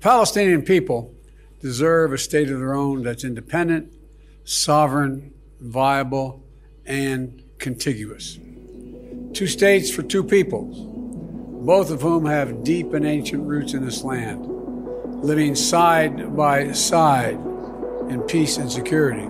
Palestinian people deserve a state of their own that's independent, sovereign, viable, and contiguous. Two states for two peoples, both of whom have deep and ancient roots in this land, living side by side in peace and security.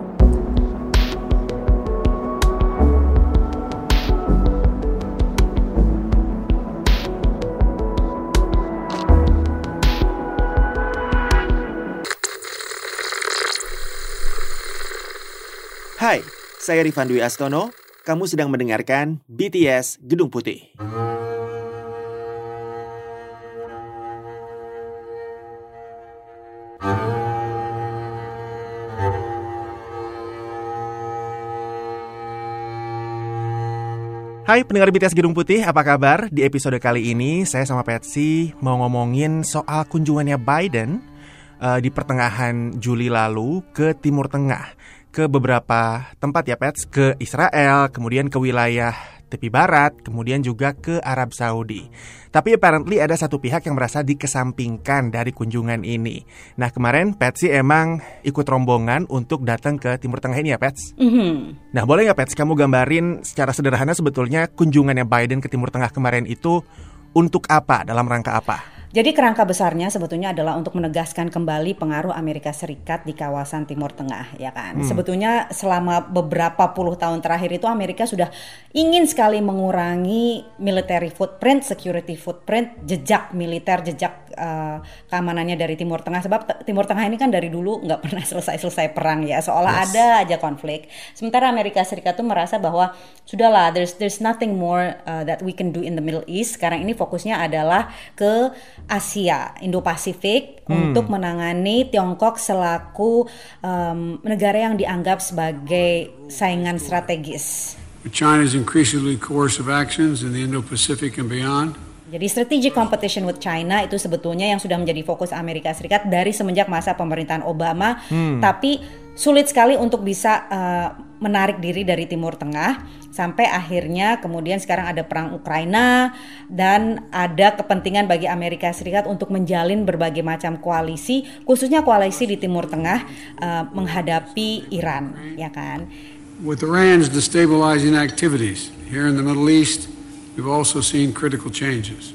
Hai, saya Rifan Dwi Astono. Kamu sedang mendengarkan BTS Gedung Putih. Hai pendengar BTS Gedung Putih, apa kabar? Di episode kali ini saya sama Patsy mau ngomongin soal kunjungannya Biden uh, di pertengahan Juli lalu ke Timur Tengah ke beberapa tempat ya Pets ke Israel, kemudian ke wilayah tepi barat, kemudian juga ke Arab Saudi. Tapi apparently ada satu pihak yang merasa dikesampingkan dari kunjungan ini. Nah kemarin Pets sih emang ikut rombongan untuk datang ke Timur Tengah ini ya Pets. Mm-hmm. Nah boleh nggak Pets kamu gambarin secara sederhana sebetulnya kunjungannya Biden ke Timur Tengah kemarin itu untuk apa, dalam rangka apa? Jadi kerangka besarnya sebetulnya adalah untuk menegaskan kembali pengaruh Amerika Serikat di kawasan Timur Tengah, ya kan. Hmm. Sebetulnya selama beberapa puluh tahun terakhir itu Amerika sudah ingin sekali mengurangi military footprint, security footprint, jejak militer, jejak uh, keamanannya dari Timur Tengah. Sebab Timur Tengah ini kan dari dulu nggak pernah selesai-selesai perang ya, seolah Yes. ada aja konflik. Sementara Amerika Serikat tuh merasa bahwa sudahlah, there's there's nothing more uh, that we can do in the Middle East. Sekarang ini fokusnya adalah ke Asia, Indo-Pasifik untuk menangani Tiongkok selaku um, negara yang dianggap sebagai saingan strategis. China's increasingly coercive actions in the Indo-Pacific and beyond, Jadi strategic competition with China itu sebetulnya yang sudah menjadi fokus Amerika Serikat dari semenjak masa pemerintahan Obama, tapi sulit sekali untuk bisa uh, menarik diri dari Timur Tengah sampai akhirnya kemudian sekarang ada perang Ukraina dan ada kepentingan bagi Amerika Serikat untuk menjalin berbagai macam koalisi, khususnya koalisi di Timur Tengah uh, menghadapi Iran, ya kan? with Iran's destabilizing activities here in the Middle East, we've also seen critical changes.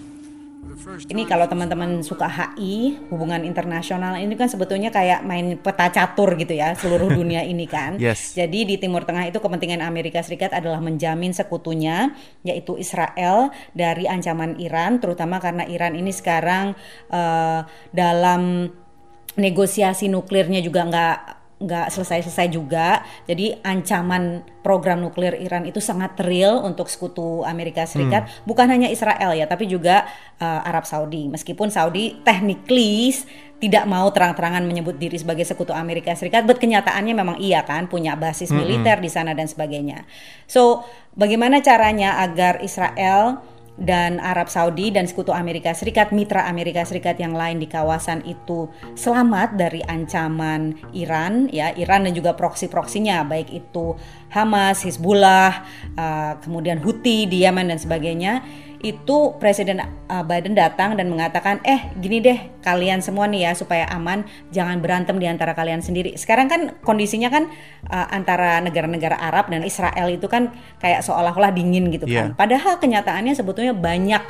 Ini kalau teman-teman suka HI, hubungan internasional ini kan sebetulnya kayak main peta catur gitu ya, seluruh dunia ini kan. Yes. Jadi di Timur Tengah itu kepentingan Amerika Serikat adalah menjamin sekutunya, yaitu Israel dari ancaman Iran, terutama karena Iran ini sekarang eh, dalam negosiasi nuklirnya juga nggak nggak selesai-selesai juga. Jadi ancaman program nuklir Iran itu sangat real untuk sekutu Amerika Serikat. Bukan hanya Israel ya, tapi juga uh, Arab Saudi. Meskipun Saudi technically tidak mau terang-terangan menyebut diri sebagai sekutu Amerika Serikat, but kenyataannya memang iya kan, punya basis militer di sana dan sebagainya. So, bagaimana caranya agar Israel dan Arab Saudi dan sekutu Amerika Serikat, mitra Amerika Serikat yang lain di kawasan itu selamat dari ancaman Iran, ya Iran dan juga proksi-proksinya, baik itu Hamas, Hizbullah, uh, kemudian Houthi di Yemen dan sebagainya. Itu Presiden uh, Biden datang dan mengatakan, eh gini deh kalian semua nih ya supaya aman, jangan berantem di antara kalian sendiri. Sekarang kan kondisinya kan uh, antara negara-negara Arab dan Israel itu kan kayak seolah-olah dingin gitu Iya. kan. Padahal kenyataannya sebetulnya banyak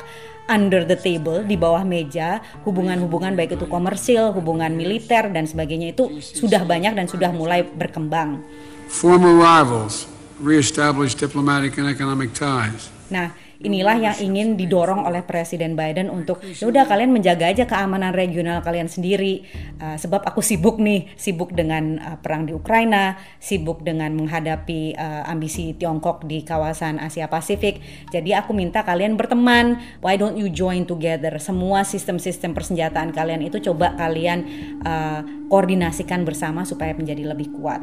under the table di bawah meja hubungan-hubungan baik itu komersil, hubungan militer dan sebagainya itu sudah banyak dan sudah mulai berkembang. former rivals reestablish diplomatic and economic ties. Nah, inilah yang ingin didorong oleh Presiden Biden untuk ya udah kalian menjaga aja keamanan regional kalian sendiri. Uh, sebab aku sibuk nih, sibuk dengan uh, perang di Ukraina, sibuk dengan menghadapi uh, ambisi Tiongkok di kawasan Asia Pasifik. Jadi aku minta kalian berteman. Why don't you join together? Semua sistem-sistem persenjataan kalian itu coba kalian uh, koordinasikan bersama supaya menjadi lebih kuat.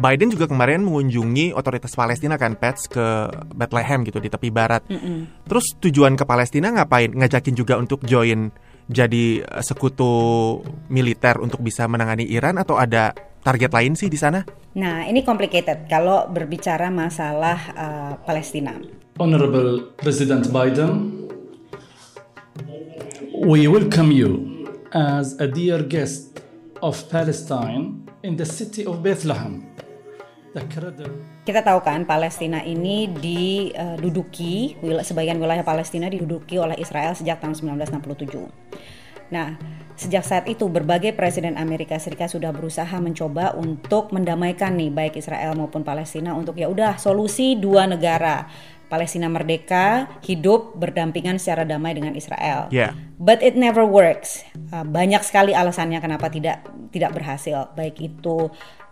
Biden juga kemarin mengunjungi otoritas Palestina kan, Pets ke Bethlehem gitu di tepi barat. Terus tujuan ke Palestina ngapain? Ngajakin juga untuk join jadi uh, sekutu militer untuk bisa menangani Iran atau ada target lain sih di sana? Nah, ini complicated kalau berbicara masalah uh, Palestina. Honorable President Biden, we welcome you as a dear guest of Palestine in the city of Bethlehem. Kita tahu kan Palestina ini diduduki, sebagian wilayah Palestina diduduki oleh Israel sejak tahun 1967. Nah, sejak saat itu berbagai presiden Amerika Serikat sudah berusaha mencoba untuk mendamaikan nih baik Israel maupun Palestina untuk ya udah solusi dua negara. Palestina merdeka, hidup berdampingan secara damai dengan Israel. Ya. But it never works. Uh, banyak sekali alasannya kenapa tidak tidak berhasil. Baik itu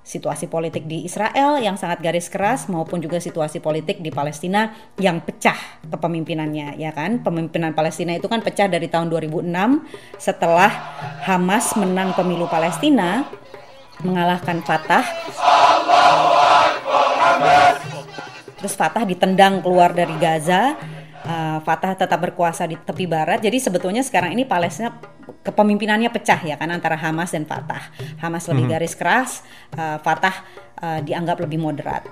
situasi politik di Israel yang sangat garis keras maupun juga situasi politik di Palestina yang pecah kepemimpinannya ya kan. Pemimpinan Palestina itu kan pecah dari tahun 2006 setelah Hamas menang pemilu Palestina mengalahkan Fatah. Terus Fatah ditendang keluar dari Gaza. Uh, Fatah tetap berkuasa di tepi barat. Jadi sebetulnya sekarang ini Palestina kepemimpinannya pecah ya kan antara Hamas dan Fatah. Hamas lebih garis keras, uh, Fatah uh, dianggap lebih moderat.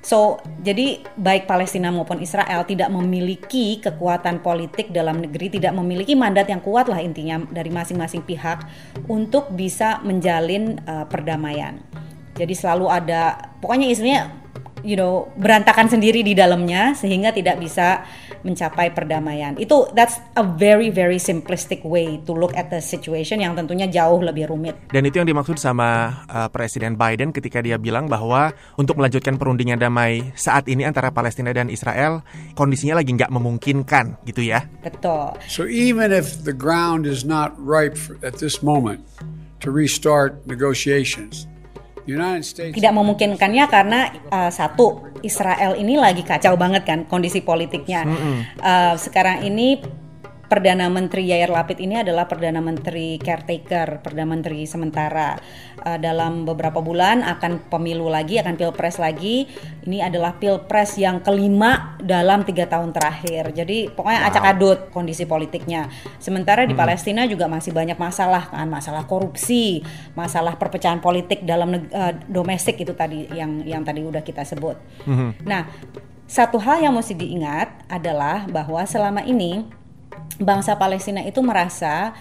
So, jadi baik Palestina maupun Israel tidak memiliki kekuatan politik dalam negeri, tidak memiliki mandat yang kuat lah intinya dari masing-masing pihak untuk bisa menjalin uh, perdamaian. Jadi selalu ada, pokoknya istilahnya, you know, berantakan sendiri di dalamnya sehingga tidak bisa mencapai perdamaian. Itu that's a very very simplistic way to look at the situation yang tentunya jauh lebih rumit. Dan itu yang dimaksud sama uh, Presiden Biden ketika dia bilang bahwa untuk melanjutkan perundingan damai saat ini antara Palestina dan Israel kondisinya lagi nggak memungkinkan gitu ya. Betul. So even if the ground is not ripe for, at this moment to restart negotiations, Tidak memungkinkannya karena uh, satu Israel ini lagi kacau banget kan kondisi politiknya. Uh, sekarang ini Perdana Menteri Yair Lapid ini adalah Perdana Menteri caretaker, Perdana Menteri sementara. Uh, dalam beberapa bulan akan pemilu lagi, akan pilpres lagi. Ini adalah pilpres yang kelima dalam tiga tahun terakhir. Jadi pokoknya acak adut kondisi politiknya. Sementara di Palestina juga masih banyak masalah kan, masalah korupsi, masalah perpecahan politik dalam uh, domestik itu tadi yang yang tadi udah kita sebut. Nah, satu hal yang mesti diingat adalah bahwa selama ini bangsa Palestina itu merasa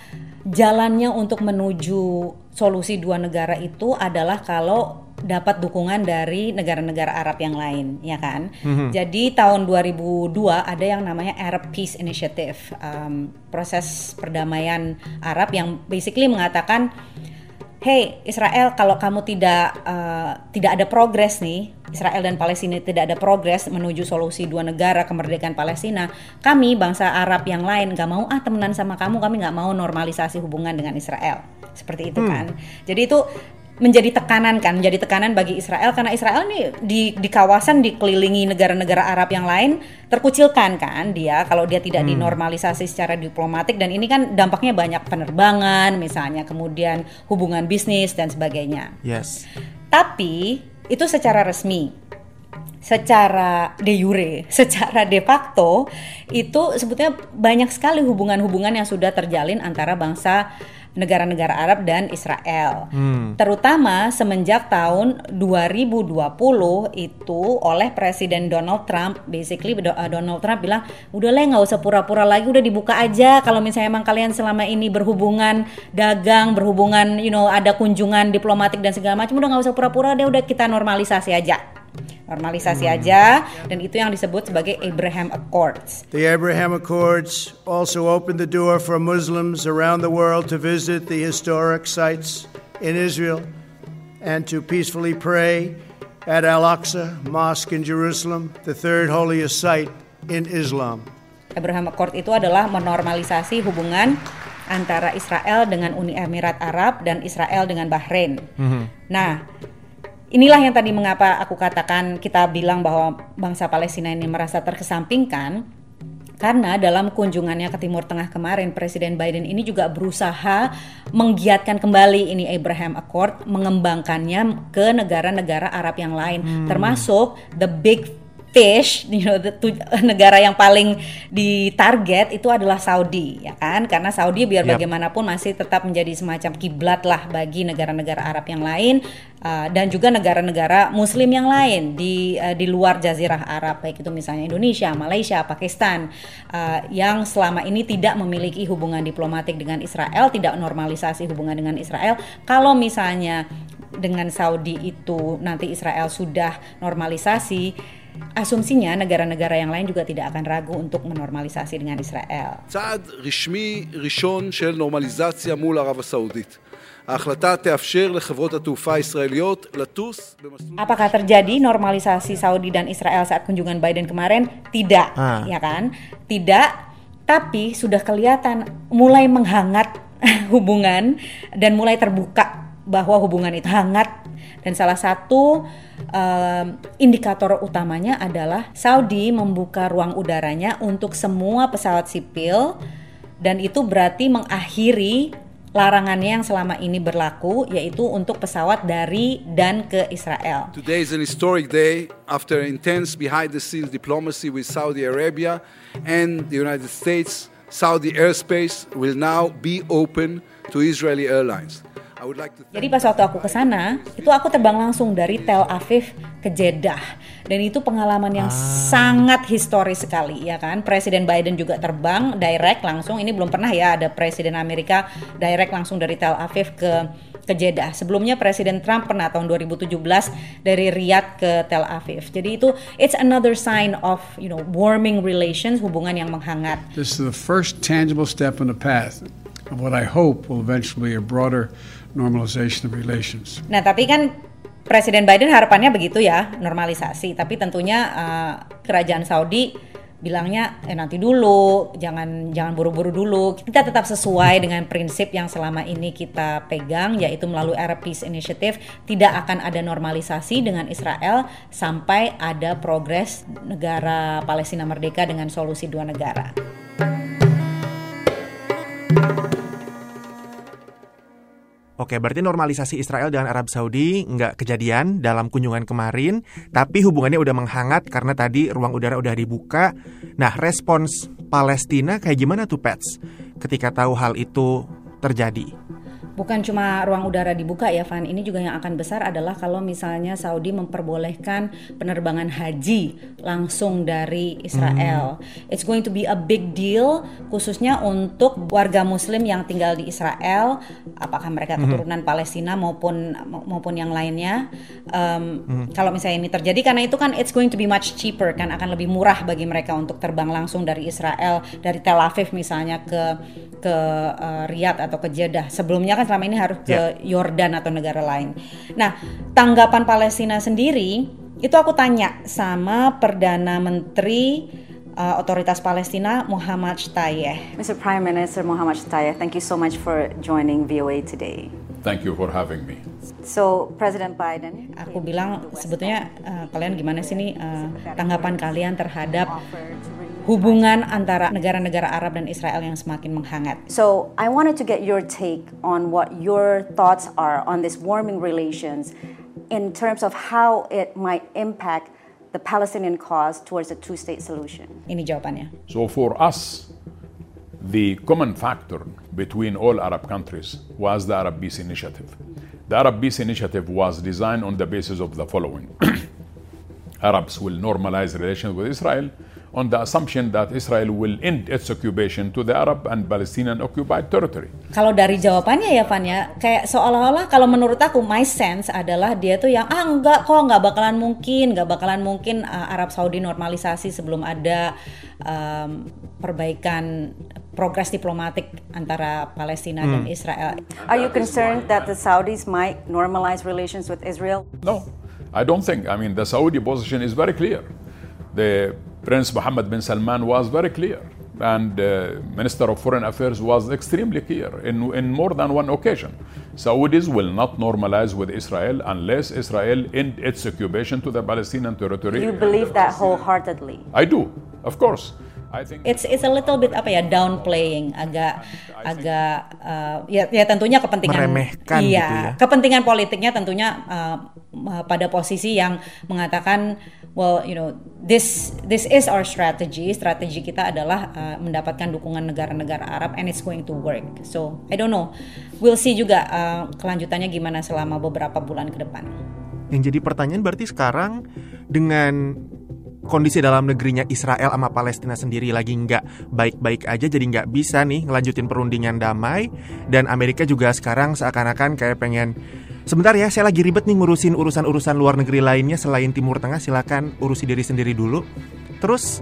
jalannya untuk menuju solusi dua negara itu adalah kalau dapat dukungan dari negara-negara Arab yang lain, ya kan? Jadi tahun 2002 ada yang namanya Arab Peace Initiative, um, proses perdamaian Arab yang basically mengatakan Hey Israel, kalau kamu tidak uh, tidak ada progres nih, Israel dan Palestina tidak ada progres menuju solusi dua negara kemerdekaan Palestina, kami bangsa Arab yang lain nggak mau ah temenan sama kamu, kami nggak mau normalisasi hubungan dengan Israel, seperti itu kan. Jadi itu menjadi tekanan kan, menjadi tekanan bagi Israel karena Israel nih di di kawasan dikelilingi negara-negara Arab yang lain terkucilkan kan dia kalau dia tidak dinormalisasi secara diplomatik dan ini kan dampaknya banyak penerbangan misalnya, kemudian hubungan bisnis dan sebagainya. Yes. Tapi itu secara resmi. Secara de jure, secara de facto itu sebetulnya banyak sekali hubungan-hubungan yang sudah terjalin antara bangsa negara-negara Arab dan Israel. Terutama semenjak tahun 2020 itu oleh Presiden Donald Trump, basically uh, Donald Trump bilang, udah lah nggak usah pura-pura lagi, udah dibuka aja. Kalau misalnya emang kalian selama ini berhubungan dagang, berhubungan, you know, ada kunjungan diplomatik dan segala macam, udah nggak usah pura-pura, deh udah kita normalisasi aja. Normalisasi aja, dan itu yang disebut sebagai Abraham Accords. The Abraham Accords also opened the door for Muslims around the world to visit the historic sites in Israel and to peacefully pray at Al Aqsa Mosque in Jerusalem, the third holiest site in Islam. Abraham Accord itu adalah menormalisasi hubungan antara Israel dengan Uni Emirat Arab dan Israel dengan Bahrain. Nah, inilah yang tadi mengapa aku katakan kita bilang bahwa bangsa Palestina ini merasa terkesampingkan karena dalam kunjungannya ke Timur Tengah kemarin Presiden Biden ini juga berusaha menggiatkan kembali ini Abraham Accord, mengembangkannya ke negara-negara Arab yang lain, termasuk the big fish, you know, the, tu, negara yang paling ditarget itu adalah Saudi, ya kan? Karena Saudi biar yep. bagaimanapun masih tetap menjadi semacam kiblat lah bagi negara-negara Arab yang lain uh, dan juga negara-negara Muslim yang lain di uh, di luar Jazirah Arab, baik itu misalnya Indonesia, Malaysia, Pakistan, uh, yang selama ini tidak memiliki hubungan diplomatik dengan Israel, tidak normalisasi hubungan dengan Israel. Kalau misalnya dengan Saudi itu nanti Israel sudah normalisasi asumsinya negara-negara yang lain juga tidak akan ragu untuk menormalisasi dengan Israel. צעד רשמי ראשון של נורמליזציה מול ערב הסעודית. ההחלטה תאפשר לחברות התעופה הישראליות לטוס במסלול... Apakah terjadi normalisasi Saudi dan Israel saat kunjungan Biden kemarin? Tidak, ah. ya kan? Tidak, tapi sudah kelihatan mulai menghangat hubungan dan mulai terbuka bahwa hubungan itu hangat dan salah satu um, indikator utamanya adalah Saudi membuka ruang udaranya untuk semua pesawat sipil dan itu berarti mengakhiri larangannya yang selama ini berlaku yaitu untuk pesawat dari dan ke Israel. Today is an historic day after intense behind the scenes diplomacy with Saudi Arabia and the United States. Saudi airspace will now be open to Israeli airlines. Jadi pas waktu aku ke sana, itu aku terbang langsung dari Tel Aviv ke Jeddah. Dan itu pengalaman yang ah. sangat historis sekali, ya kan? Presiden Biden juga terbang direct langsung. Ini belum pernah ya ada presiden Amerika direct langsung dari Tel Aviv ke ke Jeddah. Sebelumnya Presiden Trump pernah tahun 2017 dari Riyadh ke Tel Aviv. Jadi itu it's another sign of, you know, warming relations, hubungan yang menghangat. This is the first tangible step on the path of what I hope will eventually be a broader normalization of relations. Nah, tapi kan Presiden Biden harapannya begitu ya, normalisasi. Tapi tentunya uh, kerajaan Saudi bilangnya eh nanti dulu, jangan jangan buru-buru dulu. Kita tetap sesuai dengan prinsip yang selama ini kita pegang yaitu melalui Arab Peace Initiative tidak akan ada normalisasi dengan Israel sampai ada progres negara Palestina merdeka dengan solusi dua negara. Oke, berarti normalisasi Israel dengan Arab Saudi nggak kejadian dalam kunjungan kemarin, tapi hubungannya udah menghangat karena tadi ruang udara udah dibuka. Nah, respons Palestina kayak gimana tuh, Pets, ketika tahu hal itu terjadi? Bukan cuma ruang udara dibuka ya Van, ini juga yang akan besar adalah kalau misalnya Saudi memperbolehkan penerbangan haji langsung dari Israel. Hmm. It's going to be a big deal khususnya untuk warga muslim yang tinggal di Israel, apakah mereka hmm. keturunan hmm. Palestina maupun maupun yang lainnya. Um, hmm. kalau misalnya ini terjadi karena itu kan it's going to be much cheaper kan akan lebih murah bagi mereka untuk terbang langsung dari Israel dari Tel Aviv misalnya ke ke uh, Riyadh atau ke Jeddah. Sebelumnya kan selama ini harus ke. Yordan yeah. atau negara lain. Nah, tanggapan Palestina sendiri itu aku tanya sama Perdana Menteri uh, Otoritas Palestina Muhammad Shtayeh. Mr. Prime Minister Muhammad Shtayeh, thank you so much for joining VOA today. Thank you for having me. So President Biden. Aku bilang sebetulnya uh, kalian gimana sih nih uh, tanggapan kalian terhadap hubungan antara negara-negara Arab dan Israel yang semakin menghangat. So, I wanted to get your take on what your thoughts are on this warming relations in terms of how it might impact the Palestinian cause towards a two-state solution. Ini jawabannya. So for us, the common factor between all Arab countries was the Arab Peace Initiative. The Arab Peace Initiative was designed on the basis of the following. Arabs will normalize relations with Israel on the assumption that Israel will end its occupation to the Arab and Palestinian occupied territory. Kalau dari jawabannya ya Van ya, kayak seolah-olah kalau menurut aku my sense adalah dia tuh yang ah enggak kok nggak bakalan mungkin, nggak bakalan mungkin uh, Arab Saudi normalisasi sebelum ada um, perbaikan progres diplomatik antara Palestina hmm. dan Israel. Are you concerned that the Saudis might normalize relations with Israel? No. I don't think. I mean, the Saudi position is very clear. The Prince Mohammed bin Salman was very clear, and uh, Minister of Foreign Affairs was extremely clear in, in more than one occasion. Saudis will not normalize with Israel unless Israel end its occupation to the Palestinian territory. You believe that wholeheartedly? I do, of course. It's it's a little bit apa ya downplaying agak agak uh, ya ya tentunya kepentingan meremehkan iya gitu ya. kepentingan politiknya tentunya uh, pada posisi yang mengatakan well, you know, this this is our strategy. Strategi kita adalah uh, mendapatkan dukungan negara-negara Arab and it's going to work. So, I don't know. We'll see juga uh, kelanjutannya gimana selama beberapa bulan ke depan. Yang jadi pertanyaan berarti sekarang dengan kondisi dalam negerinya Israel sama Palestina sendiri lagi nggak baik-baik aja jadi nggak bisa nih ngelanjutin perundingan damai dan Amerika juga sekarang seakan-akan kayak pengen Sebentar ya, saya lagi ribet nih ngurusin urusan-urusan luar negeri lainnya selain Timur Tengah. Silakan urusi diri sendiri dulu. Terus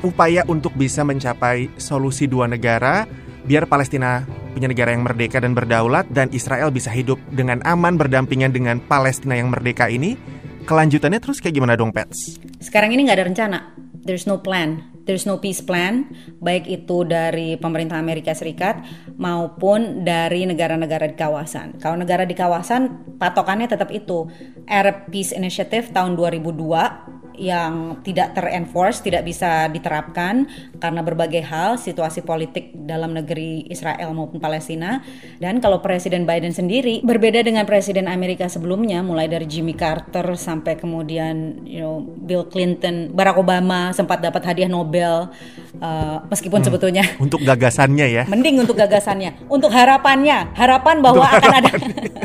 upaya untuk bisa mencapai solusi dua negara biar Palestina punya negara yang merdeka dan berdaulat dan Israel bisa hidup dengan aman berdampingan dengan Palestina yang merdeka ini. Kelanjutannya terus kayak gimana dong, Pets? Sekarang ini nggak ada rencana. There's no plan there's no peace plan baik itu dari pemerintah Amerika Serikat maupun dari negara-negara di kawasan. Kalau negara di kawasan patokannya tetap itu Arab Peace Initiative tahun 2002 yang tidak terenforce, tidak bisa diterapkan karena berbagai hal, situasi politik dalam negeri Israel maupun Palestina. Dan kalau Presiden Biden sendiri berbeda dengan Presiden Amerika sebelumnya, mulai dari Jimmy Carter sampai kemudian you know Bill Clinton, Barack Obama sempat dapat hadiah Nobel, uh, meskipun hmm, sebetulnya untuk gagasannya ya. Mending untuk gagasannya, untuk harapannya, harapan bahwa untuk akan harapan. ada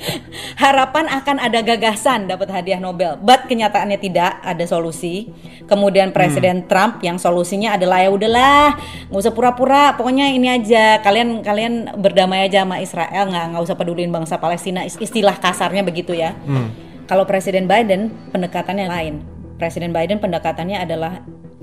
harapan akan ada gagasan dapat hadiah Nobel, but kenyataannya tidak ada solusi. Kemudian Presiden hmm. Trump yang solusinya adalah ya udahlah, nggak usah pura-pura, pokoknya ini aja kalian kalian berdamai aja sama Israel, nggak nggak usah peduliin bangsa Palestina, istilah kasarnya begitu ya. Hmm. Kalau Presiden Biden pendekatannya lain. Presiden Biden pendekatannya adalah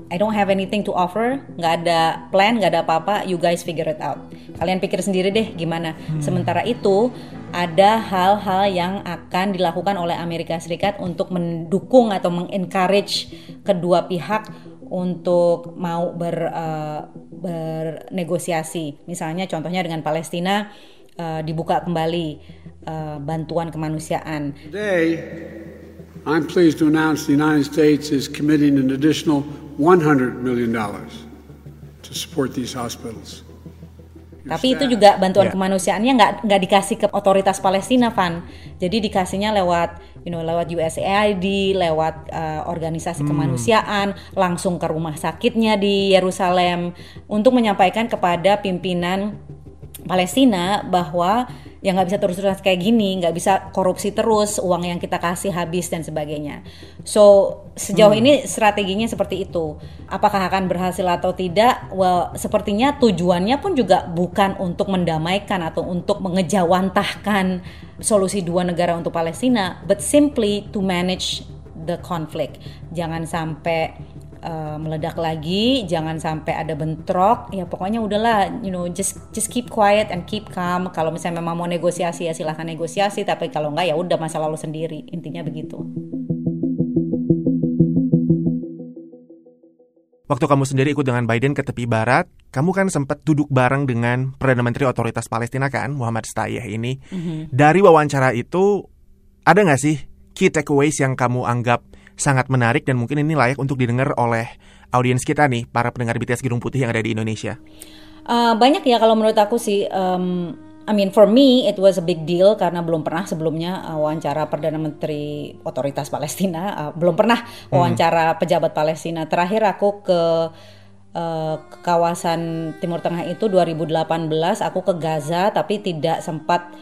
I don't have anything to offer, nggak ada plan, nggak ada apa-apa, you guys figure it out. Kalian pikir sendiri deh gimana. Hmm. Sementara itu ada hal-hal yang akan dilakukan oleh Amerika Serikat untuk mendukung atau mengencourage kedua pihak untuk mau ber, uh, bernegosiasi. Misalnya contohnya dengan Palestina uh, dibuka kembali uh, bantuan kemanusiaan. Today, I'm pleased to announce the United States is committing an additional $100 million to support these hospitals. Tapi itu juga bantuan yeah. kemanusiaannya nggak nggak dikasih ke otoritas Palestina, Van. Jadi dikasihnya lewat, you know, lewat USAID, lewat uh, organisasi hmm. kemanusiaan, langsung ke rumah sakitnya di Yerusalem untuk menyampaikan kepada pimpinan Palestina bahwa ya nggak bisa terus-terusan kayak gini, nggak bisa korupsi terus, uang yang kita kasih habis dan sebagainya. So sejauh hmm. ini strateginya seperti itu. Apakah akan berhasil atau tidak? Well, sepertinya tujuannya pun juga bukan untuk mendamaikan atau untuk mengejawantahkan solusi dua negara untuk Palestina, but simply to manage the conflict. Jangan sampai uh, meledak lagi, jangan sampai ada bentrok. Ya pokoknya udahlah, you know, just just keep quiet and keep calm. Kalau misalnya memang mau negosiasi ya silahkan negosiasi, tapi kalau enggak ya udah masa lalu sendiri. Intinya begitu. Waktu kamu sendiri ikut dengan Biden ke tepi barat, kamu kan sempat duduk bareng dengan Perdana Menteri Otoritas Palestina kan, Muhammad Stayeh ini. Mm-hmm. Dari wawancara itu, ada nggak sih key takeaways yang kamu anggap sangat menarik dan mungkin ini layak untuk didengar oleh audiens kita nih, para pendengar BTS Gedung Putih yang ada di Indonesia? Uh, banyak ya kalau menurut aku sih. Um, I mean for me it was a big deal karena belum pernah sebelumnya uh, wawancara perdana menteri otoritas Palestina, uh, belum pernah hmm. wawancara hmm. pejabat Palestina. Terakhir aku ke uh, ke kawasan Timur Tengah itu 2018 aku ke Gaza tapi tidak sempat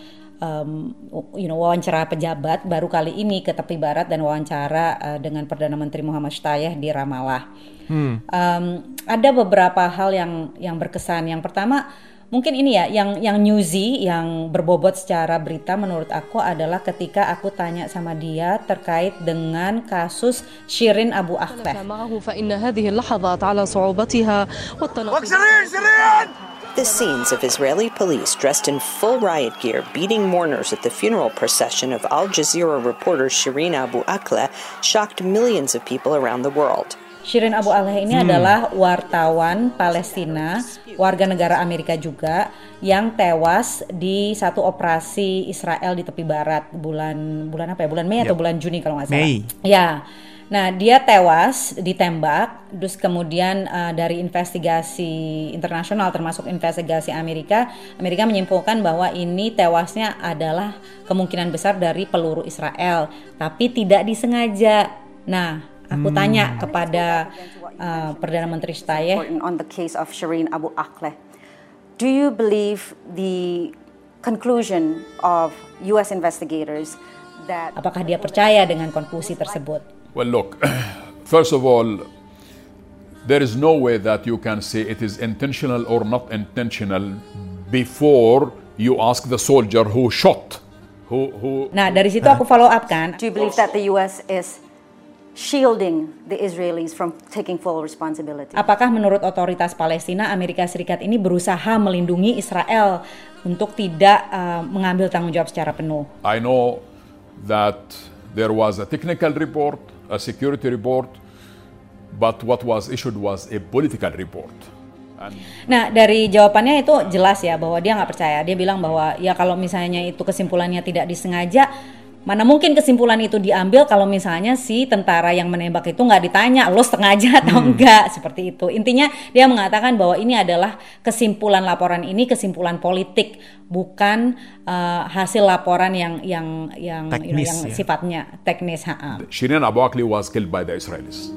um, you know wawancara pejabat baru kali ini ke tepi barat dan wawancara uh, dengan perdana menteri Muhammad Shtayeh di Ramallah. Hmm. Um, ada beberapa hal yang yang berkesan. Yang pertama mungkin ini ya yang yang newsy yang berbobot secara berita menurut aku adalah ketika aku tanya sama dia terkait dengan kasus Shirin Abu Akleh. The scenes of Israeli police dressed in full riot gear beating mourners at the funeral procession of Al Jazeera reporter Shireen Abu Akleh shocked millions of people around the world. Shirin Abu Akleh ini hmm. adalah wartawan Palestina, warga negara Amerika juga, yang tewas di satu operasi Israel di tepi barat bulan bulan apa ya? Bulan Mei yep. atau bulan Juni kalau nggak salah. Mei. Ya. Nah, dia tewas ditembak, terus kemudian uh, dari investigasi internasional termasuk investigasi Amerika, Amerika menyimpulkan bahwa ini tewasnya adalah kemungkinan besar dari peluru Israel, tapi tidak disengaja. Nah, aku tanya kepada uh, Perdana Menteri Stayeh on the case of Shireen Abu Akleh. Do you believe the conclusion of US investigators that apakah dia percaya dengan konklusi tersebut? Well, look, first of all, there is no way that you can say it is intentional or not intentional before you ask the soldier who shot. Who, who, Nah, dari situ aku follow up kan. do you believe that the US is shielding the Israelis from taking full responsibility? Apakah menurut otoritas Palestina Amerika Serikat ini berusaha melindungi Israel untuk tidak uh, mengambil tanggung jawab secara penuh? I know that there was a technical report, a security report, but what was issued was a political report. Nah, dari jawabannya itu jelas ya bahwa dia nggak percaya. Dia bilang bahwa ya kalau misalnya itu kesimpulannya tidak disengaja, mana mungkin kesimpulan itu diambil kalau misalnya si tentara yang menembak itu nggak ditanya lo sengaja atau enggak seperti itu. Intinya dia mengatakan bahwa ini adalah kesimpulan laporan ini kesimpulan politik bukan uh, hasil laporan yang yang yang you know, Teknis, yang ya. sifatnya teknis. ha-ha. Shirin Abu Akleh was killed by the Israelis.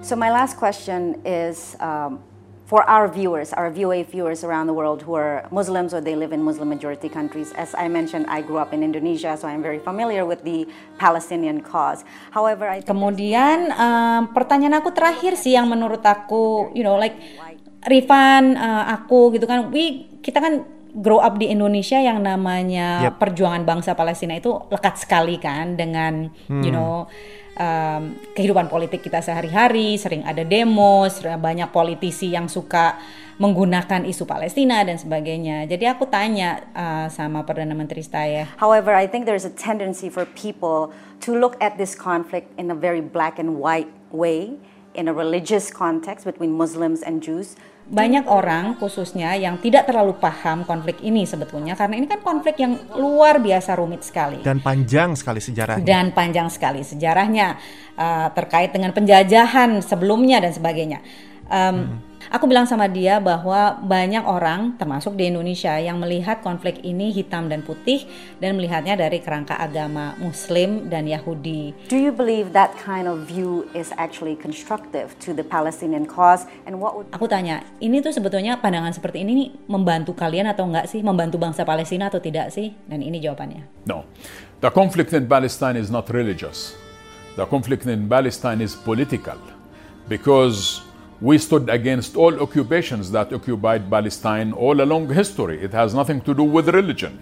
So my last question is um, for our viewers, our VOA viewers around the world who are Muslims or they live in Muslim majority countries. As I mentioned, I grew up in Indonesia, so I'm very familiar with the Palestinian cause. However, I Kemudian um, pertanyaan aku terakhir sih yang menurut aku, you know, like Rifan, uh, aku gitu kan, we kita kan grow up di Indonesia yang namanya Yep. perjuangan bangsa Palestina itu lekat sekali kan dengan, you know, um, kehidupan politik kita sehari-hari, sering ada demo, sering banyak politisi yang suka menggunakan isu Palestina dan sebagainya. Jadi aku tanya uh, sama Perdana Menteri Stayeh, However, I think there's a tendency for people to look at this conflict in a very black and white way, in a religious context between Muslims and Jews. Banyak orang khususnya yang tidak terlalu paham konflik ini sebetulnya karena ini kan konflik yang luar biasa rumit sekali Dan panjang sekali sejarahnya. dan panjang sekali sejarahnya uh, terkait dengan penjajahan sebelumnya dan sebagainya. Um, Aku bilang sama dia bahwa banyak orang, termasuk di Indonesia, yang melihat konflik ini hitam dan putih dan melihatnya dari kerangka agama Muslim dan Yahudi. Do you believe that kind of view is actually constructive to the Palestinian cause? And what would Aku tanya, ini tuh sebetulnya pandangan seperti ini nih membantu kalian atau enggak sih? Membantu bangsa Palestina atau tidak sih? Dan ini jawabannya. No. The conflict in Palestine is not religious. The conflict in Palestine is political because we stood against all occupations that occupied Palestine all along history. It has nothing to do with religion.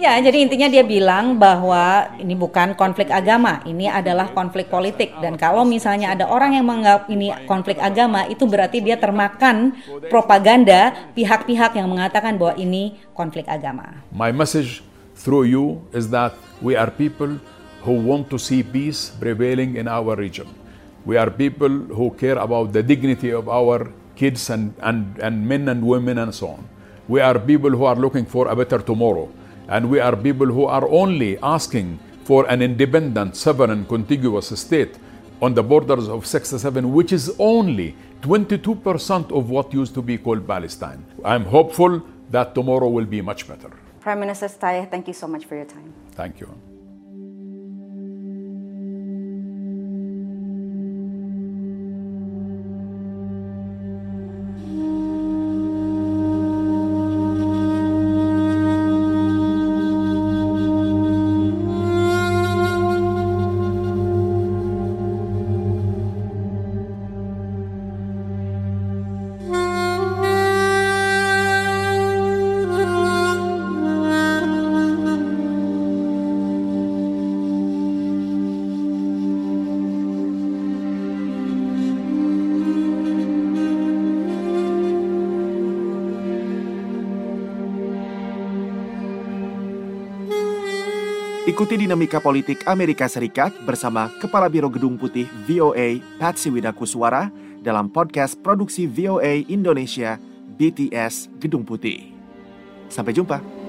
Ya, jadi intinya dia bilang bahwa ini bukan konflik agama, ini adalah konflik politik. Dan kalau misalnya ada orang yang menganggap ini konflik agama, itu berarti dia termakan propaganda pihak-pihak yang mengatakan bahwa ini konflik agama. My message through you is that we are people who want to see peace prevailing in our region. We are people who care about the dignity of our kids and, and, and men and women and so on. We are people who are looking for a better tomorrow. And we are people who are only asking for an independent, sovereign, contiguous state on the borders of 67, which is only 22% of what used to be called Palestine. I'm hopeful that tomorrow will be much better. Prime Minister Stay, thank you so much for your time. Thank you. Ikuti dinamika politik Amerika Serikat bersama Kepala Biro Gedung Putih VOA Patsy Widakuswara dalam podcast produksi VOA Indonesia BTS Gedung Putih. Sampai jumpa.